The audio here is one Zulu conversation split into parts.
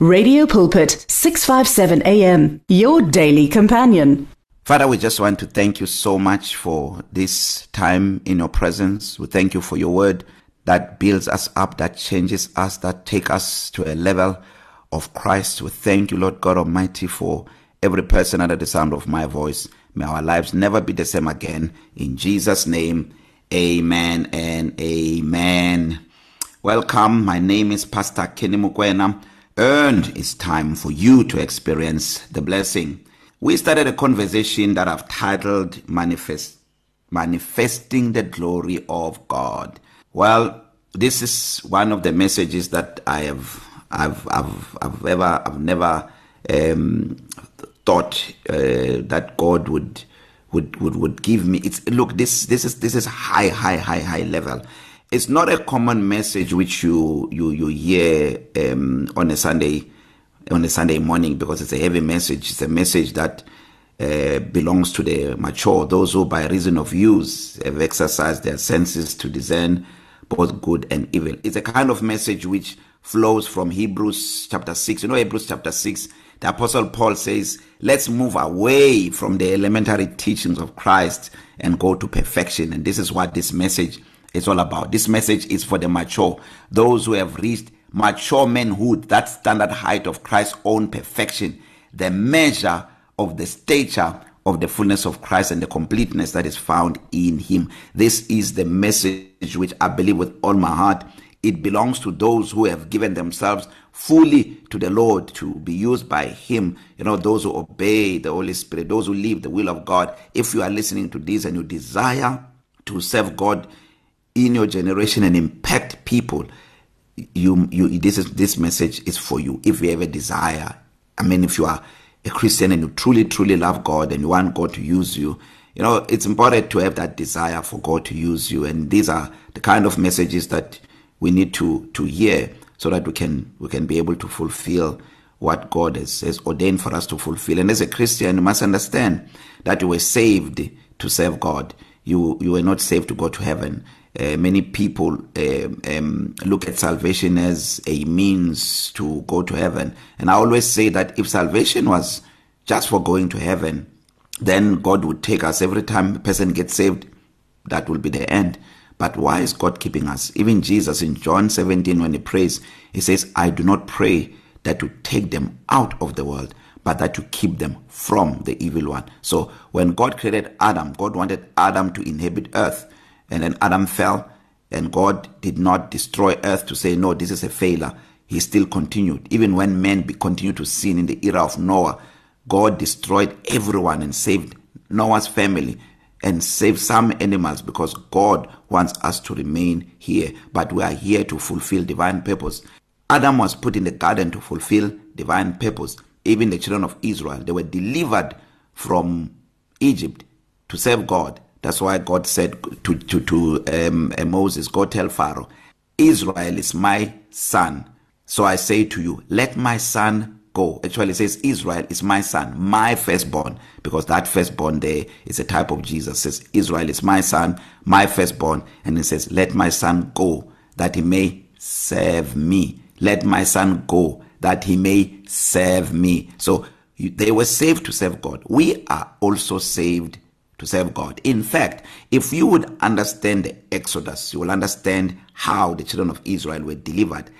Radio Pulpit 657 AM your daily companion. Father, we just want to thank you so much for this time in your presence. We thank you for your word that builds us up, that changes us, that take us to a level of Christ. We thank you, Lord God Almighty, for every person under the sound of my voice. May our lives never be the same again. In Jesus' name, amen and amen. Welcome. My name is Pastor Kenny Mukwena. Earned it's time for you to experience the blessing. We started a conversation that I've titled Manifest Manifesting the Glory of God. Well, this is one of the messages that I have I've I've I've ever I've never um thought uh, that God would would would would give me it's look this this is this is high high high high level it's not a common message which you you you hear um on a Sunday on a Sunday morning because it's a heavy message. It's a message that uh, belongs to the mature those who by reason of use have exercised their senses to discern both good and evil. It's a kind of message which flows from Hebrews chapter 6 you know Hebrews chapter 6 the apostle Paul says let's move away from the elementary teachings of Christ and go to perfection. And this is what this message is all about. This message is for the mature, those who have reached mature manhood, that standard height of Christ's own perfection, the measure of the stature of the fullness of Christ and the completeness that is found in him. This is the message which I believe with all my heart. It belongs to those who have given themselves fully to the Lord to be used by him. You know, those who obey the Holy Spirit, those who live the will of God. If you are listening to this and you desire to serve God in your generation and impact people you you this is this message is for you. If you have a desire i mean if you are a christian and you truly truly love god and you want god to use you you know it's important to have that desire for god to use you. And these are the kind of messages that we need to to hear so that we can we can be able to fulfill what god has, has ordained for us to fulfill. And as a christian you must understand that you were saved to serve god. You you were not saved to go to heaven. Uh, many people uh, um, look at salvation as a means to go to heaven. And i always say that if salvation was just for going to heaven then god would take us. Every time a person gets saved that will be the end. But why is god keeping us? Even jesus in john 17 when he prays he says i do not pray that to take them out of the world but that to keep them from the evil one. So when god created adam god wanted adam to inhabit earth. And then Adam fell and God did not destroy earth to say no this is a failure. He still continued. Even when men continued to sin in the era of Noah God destroyed everyone and saved Noah's family and saved some animals because God wants us to remain here. But we are here to fulfill divine purpose. Adam was put in the garden to fulfill divine purpose. Even the children of Israel they were delivered from Egypt to serve God. That's why God said to to to um, uh, Moses, go tell Pharaoh, Israel is my son. So I say to you, let my son go. Actually it says Israel is my son, my firstborn, because that firstborn there is a type of Jesus. It says Israel is my son, my firstborn, and it says let my son go that he may serve me. Let my son go that he may serve me. So they were saved to serve God. We are also saved to serve God. In fact, if you would understand the Exodus, you will understand how the children of Israel were delivered,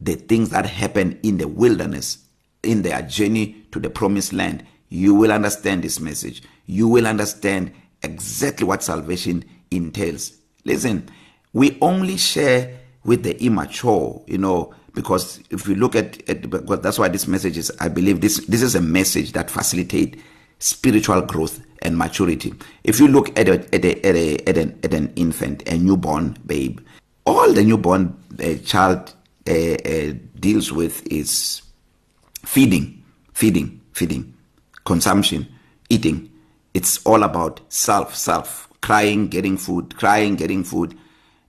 the things that happened in the wilderness, in their journey to the promised land. You will understand this message. You will understand exactly what salvation entails. Listen, we only share with the immature, you know, because if you look at, at because that's why this message is I believe this this is a message that facilitate spiritual growth and maturity. If you look at a, at a, at, a, at, an, at an infant, a newborn babe, all the newborn uh, child uh, uh, deals with is feeding, feeding, feeding, consumption, eating. It's all about self, self, crying, getting food, crying, getting food.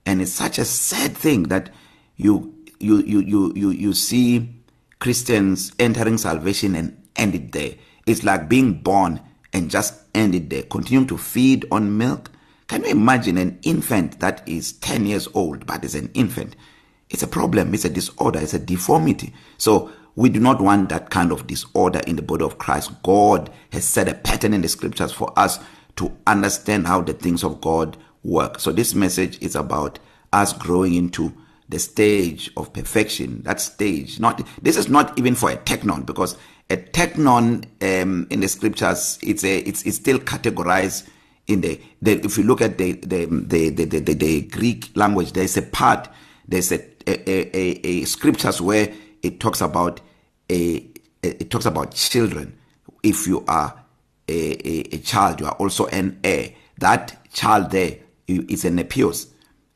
And it's such a sad thing that you you you you you you see Christians entering salvation and end it there. It's like being born and just end it there. Continue to feed on milk. Can you imagine an infant that is 10 years old but is an infant? It's a problem, it's a disorder, it's a deformity. So we do not want that kind of disorder in the body of Christ. God has set a pattern in the scriptures for us to understand how the things of God work. So this message is about us growing into the stage of perfection. That stage, not this is not even for a technon because a technon um, in the scriptures it's a it's it's still categorized in the, the if you look at the the the the, the, the, the Greek language there's a part there's a a, a, a scriptures where it talks about a it talks about children. If you are a, a, a child you are also an heir. That child there is an nepios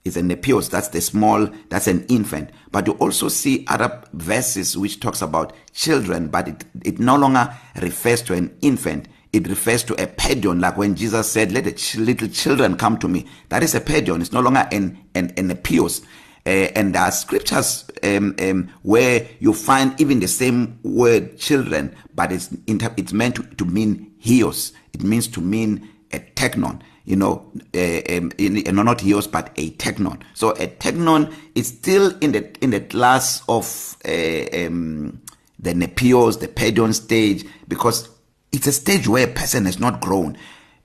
is an nepios that's the small that's an infant. But you also see other verses which talks about children but it it no longer refers to an infant. It refers to a pedion like when Jesus said let the ch little children come to me. That is a pedion. It's no longer an an an nepios. Uh, and there are scriptures um, um, where you find even the same word children but it's it's meant to, to mean hios. It means to mean a technon. You know um, in, in, not hios but a technon. So a technon is still in the in the class of uh, um, the nepios the pedion stage because it's a stage where a person has not grown.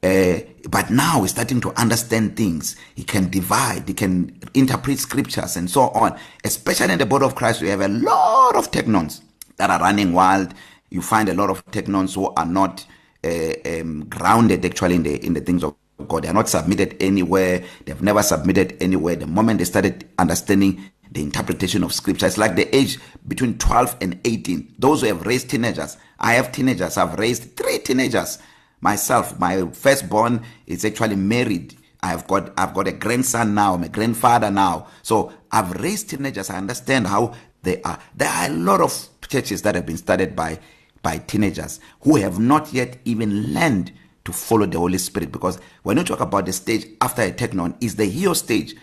Uh, but now he's starting to understand things. He can divide he can interpret scriptures and so on. Especially in the body of Christ we have a lot of technons that are running wild. You find a lot of technons who are not uh, um, grounded actually in the in the things of God they are not submitted anywhere. They've never submitted anywhere. The moment they started understanding the interpretation of scripture it's like the age between 12 and 18 those who have raised teenagers i have teenagers i've raised three teenagers. Myself my firstborn is actually married. I've got I've got a grandson now I'm a grandfather now. So I've raised teenagers. I understand how they are. There are a lot of churches that have been started by by teenagers who have not yet even learned to follow the Holy Spirit because when you talk about the stage after a technon is the hero stage.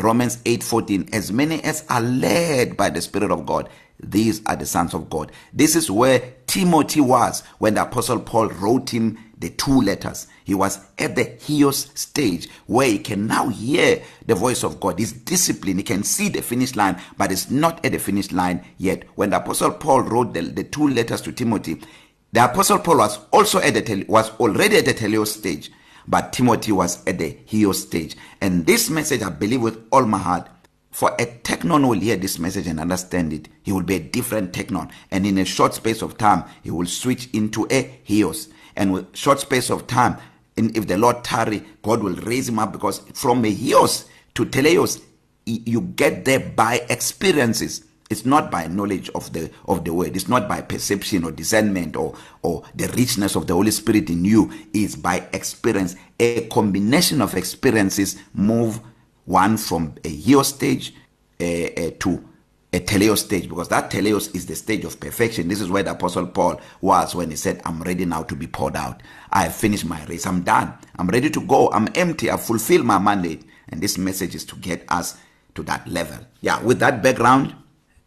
Romans 8:14 as many as are led by the spirit of God these are the sons of God. This is where Timothy was when the apostle Paul wrote him the two letters. He was at the hios stage where he can now hear the voice of God. He's disciplined he can see the finish line but it's not at the finish line yet. When the apostle Paul wrote the, the two letters to Timothy the apostle Paul was also at the was already at the teleos stage but Timothy was at the hios stage. And this message I believe with all my heart for a technon will hear this message and understand it he will be a different technon. And in a short space of time he will switch into a hios and with short space of time and if the lord tarry god will raise him up because from a hios to teleos you get there by experiences. It's not by knowledge of the of the word. It's not by perception or discernment or or the richness of the holy spirit in you. It's by experience. A combination of experiences move one from a hero stage uh, uh, to a teleos stage because that teleos is the stage of perfection. This is where the apostle paul was when he said i'm ready now to be poured out. I have finished my race. I'm done. I'm ready to go. I'm empty. I've fulfilled my mandate. And this message is to get us to that level. Yeah with that background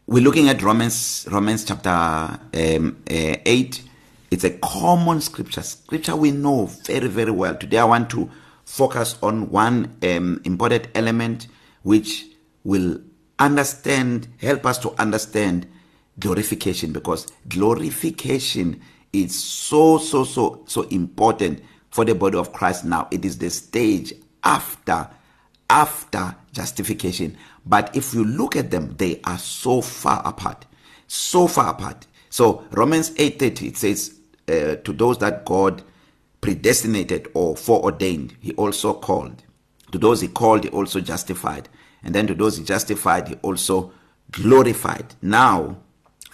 we're looking at romans romans chapter um, uh, 8 it's a common scripture scripture we know very very well. Today i want to focus on one um, important element which will understand help us to understand glorification because glorification is so so so so important for the body of Christ. Now it is the stage after after justification. But if you look at them they are so far apart so far apart. So Romans 8:30 it says uh, to those that God predestinated or foreordained he also called. To those he called he also justified. And then to those he justified he also glorified. Now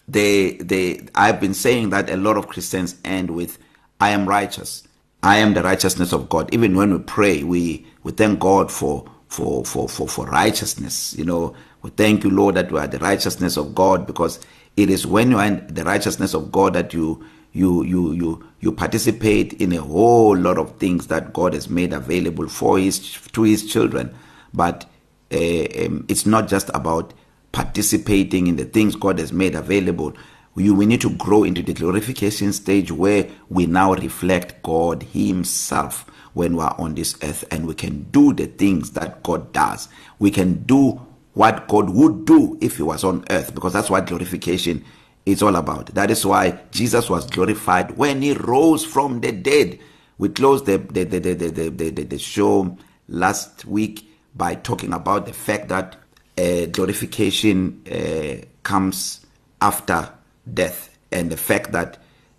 they they I've been saying that a lot of Christians end with I am righteous. I am the righteousness of God. Even when we pray we we thank God for for for for for righteousness you know. We thank you Lord that we are the righteousness of God because it is when you are in the righteousness of God that you you you you you participate in a whole lot of things that God has made available for his to his children. But uh, um, it's not just about participating in the things God has made available. We, we need to grow into the glorification stage where we now reflect God himself. When we are on this earth and we can do the things that God does we can do what God would do if he was on earth because that's what glorification it's all about. That is why Jesus was glorified when he rose from the dead. We closed the the the the the the, the, the show last week by talking about the fact that uh, glorification uh, comes after death and the fact that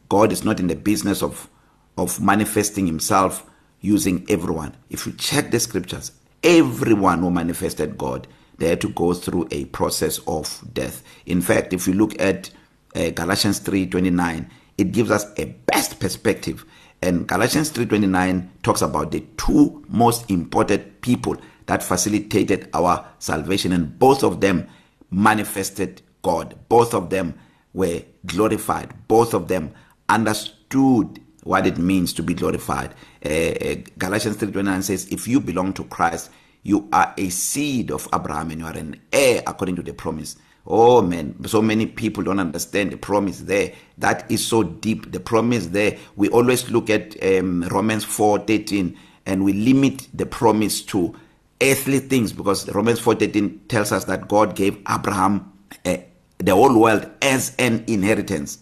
God is not in the business of of manifesting himself using everyone. If you check the scriptures, everyone who manifested God they had to go through a process of death. In fact, if you look at uh, Galatians 3:29, it gives us a best perspective. And Galatians 3:29 talks about the two most important people that facilitated our salvation and both of them manifested God. Both of them were glorified. Both of them understood what it means to be glorified. Uh, Galatians 3:29 says if you belong to Christ, you are a seed of Abraham and you are an heir according to the promise. Oh man, so many people don't understand the promise there. That is so deep. The promise there. We always look at um, Romans 4:13 and we limit the promise to earthly things because Romans 4:13 tells us that God gave Abraham uh, the whole world as an inheritance.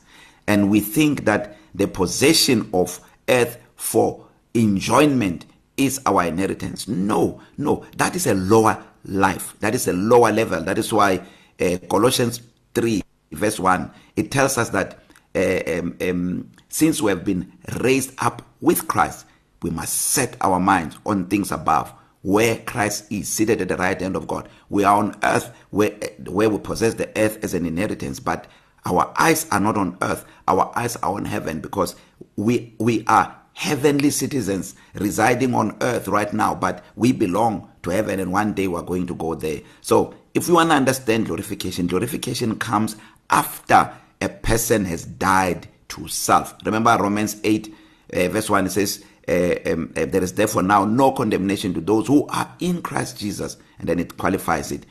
And we think that the possession of earth for enjoyment is our inheritance. No, no, that is a lower life. That is a lower level. That is why uh, Colossians 3 verse 1 it tells us that uh, um, um, since we have been raised up with Christ we must set our minds on things above where Christ is seated at the right hand of God we are on earth where where we possess the earth as an inheritance but our eyes are not on earth our eyes are on heaven because we we are heavenly citizens residing on earth right now but we belong to heaven and one day we're going to go there. So if you want to understand glorification glorification comes after a person has died to self. Remember romans 8 uh, verse 1 it says uh, um, uh, there is therefore now no condemnation to those who are in Christ Jesus and then it qualifies it.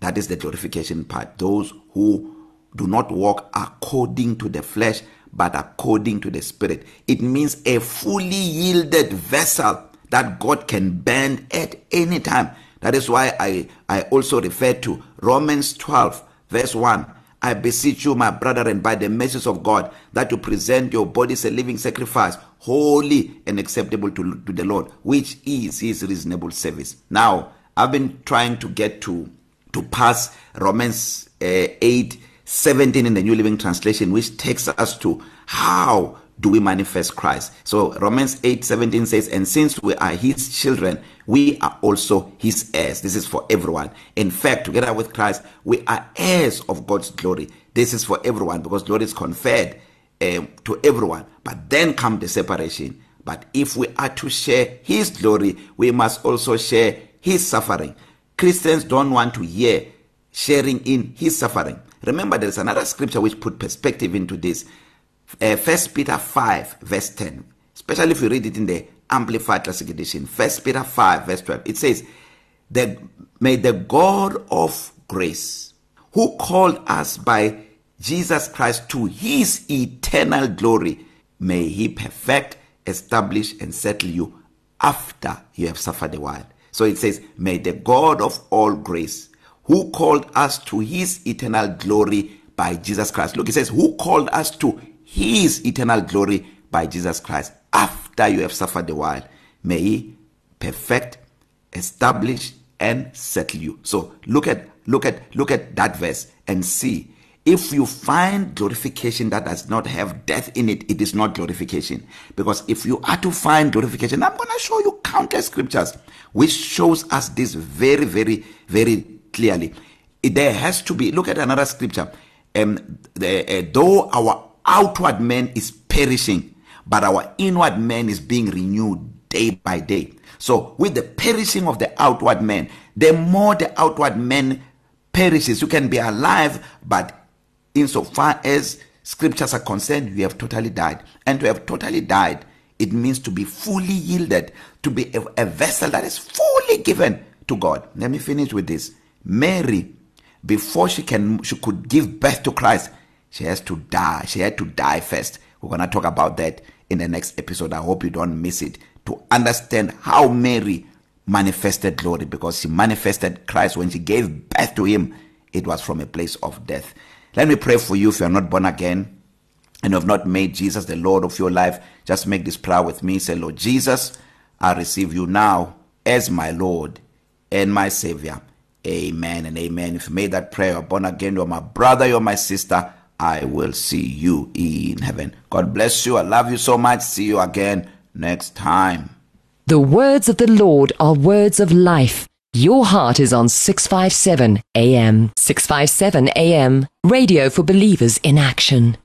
That is the glorification part. Those who do not walk according to the flesh but according to the spirit. It means a fully yielded vessel that God can bend at any time. That is why I I also refer to Romans 12 verse 1 I beseech you my brethren by the mercies of God that you present your bodies a living sacrifice holy and acceptable to, to the Lord which is his reasonable service. Now I've been trying to get to to pass Romans uh, 8 17 in the New Living Translation which takes us to how do we manifest Christ. So Romans 8:17 says and since we are his children we are also his heirs. This is for everyone. In fact together with Christ we are heirs of God's glory. This is for everyone because glory is conferred um, to everyone. But then come the separation. But if we are to share his glory we must also share his suffering. Christians don't want to hear sharing in his suffering. Remember there is another scripture which put perspective into this. Uh, first Peter 5 verse 10 especially if you read it in the amplified classic edition. First Peter 5 verse 12 it says that may the God of grace who called us by Jesus Christ to his eternal glory may he perfect establish and settle you after you have suffered a while. So it says may the God of all grace who called us to his eternal glory by Jesus Christ. Look it says who called us to his eternal glory by Jesus Christ. After you have suffered a while may he perfect establish and settle you. So look at look at look at that verse and see if you find glorification that does not have death in it it is not glorification. Because if you are to find glorification i'm going to show you countless scriptures which shows us this very very very clearly. There has to be look at another scripture. Um the, uh, though our outward man is perishing but our inward man is being renewed day by day. So with the perishing of the outward man the more the outward man perishes. You can be alive but insofar as scriptures are concerned you have totally died. And to have totally died it means to be fully yielded to be a, a vessel that is fully given to God. Let me finish with this. Mary before she can she could give birth to Christ she has to die she had to die first we're going to talk about that in the next episode i hope you don't miss it to understand how mary manifested glory because she manifested christ when she gave birth to him it was from a place of death Let me pray for you if you are not born again and have not made Jesus the Lord of your life. Just make this prayer with me. Say, Lord Jesus, I receive you now as my Lord and my Savior. Amen and amen. If you made that prayer, you're born again, you're my brother, you're my sister. I will see you in heaven. God bless you. I love you so much. See you again next time. The words of the Lord are words of life. Your heart is on 657 AM. 657 AM. Radio for believers in action.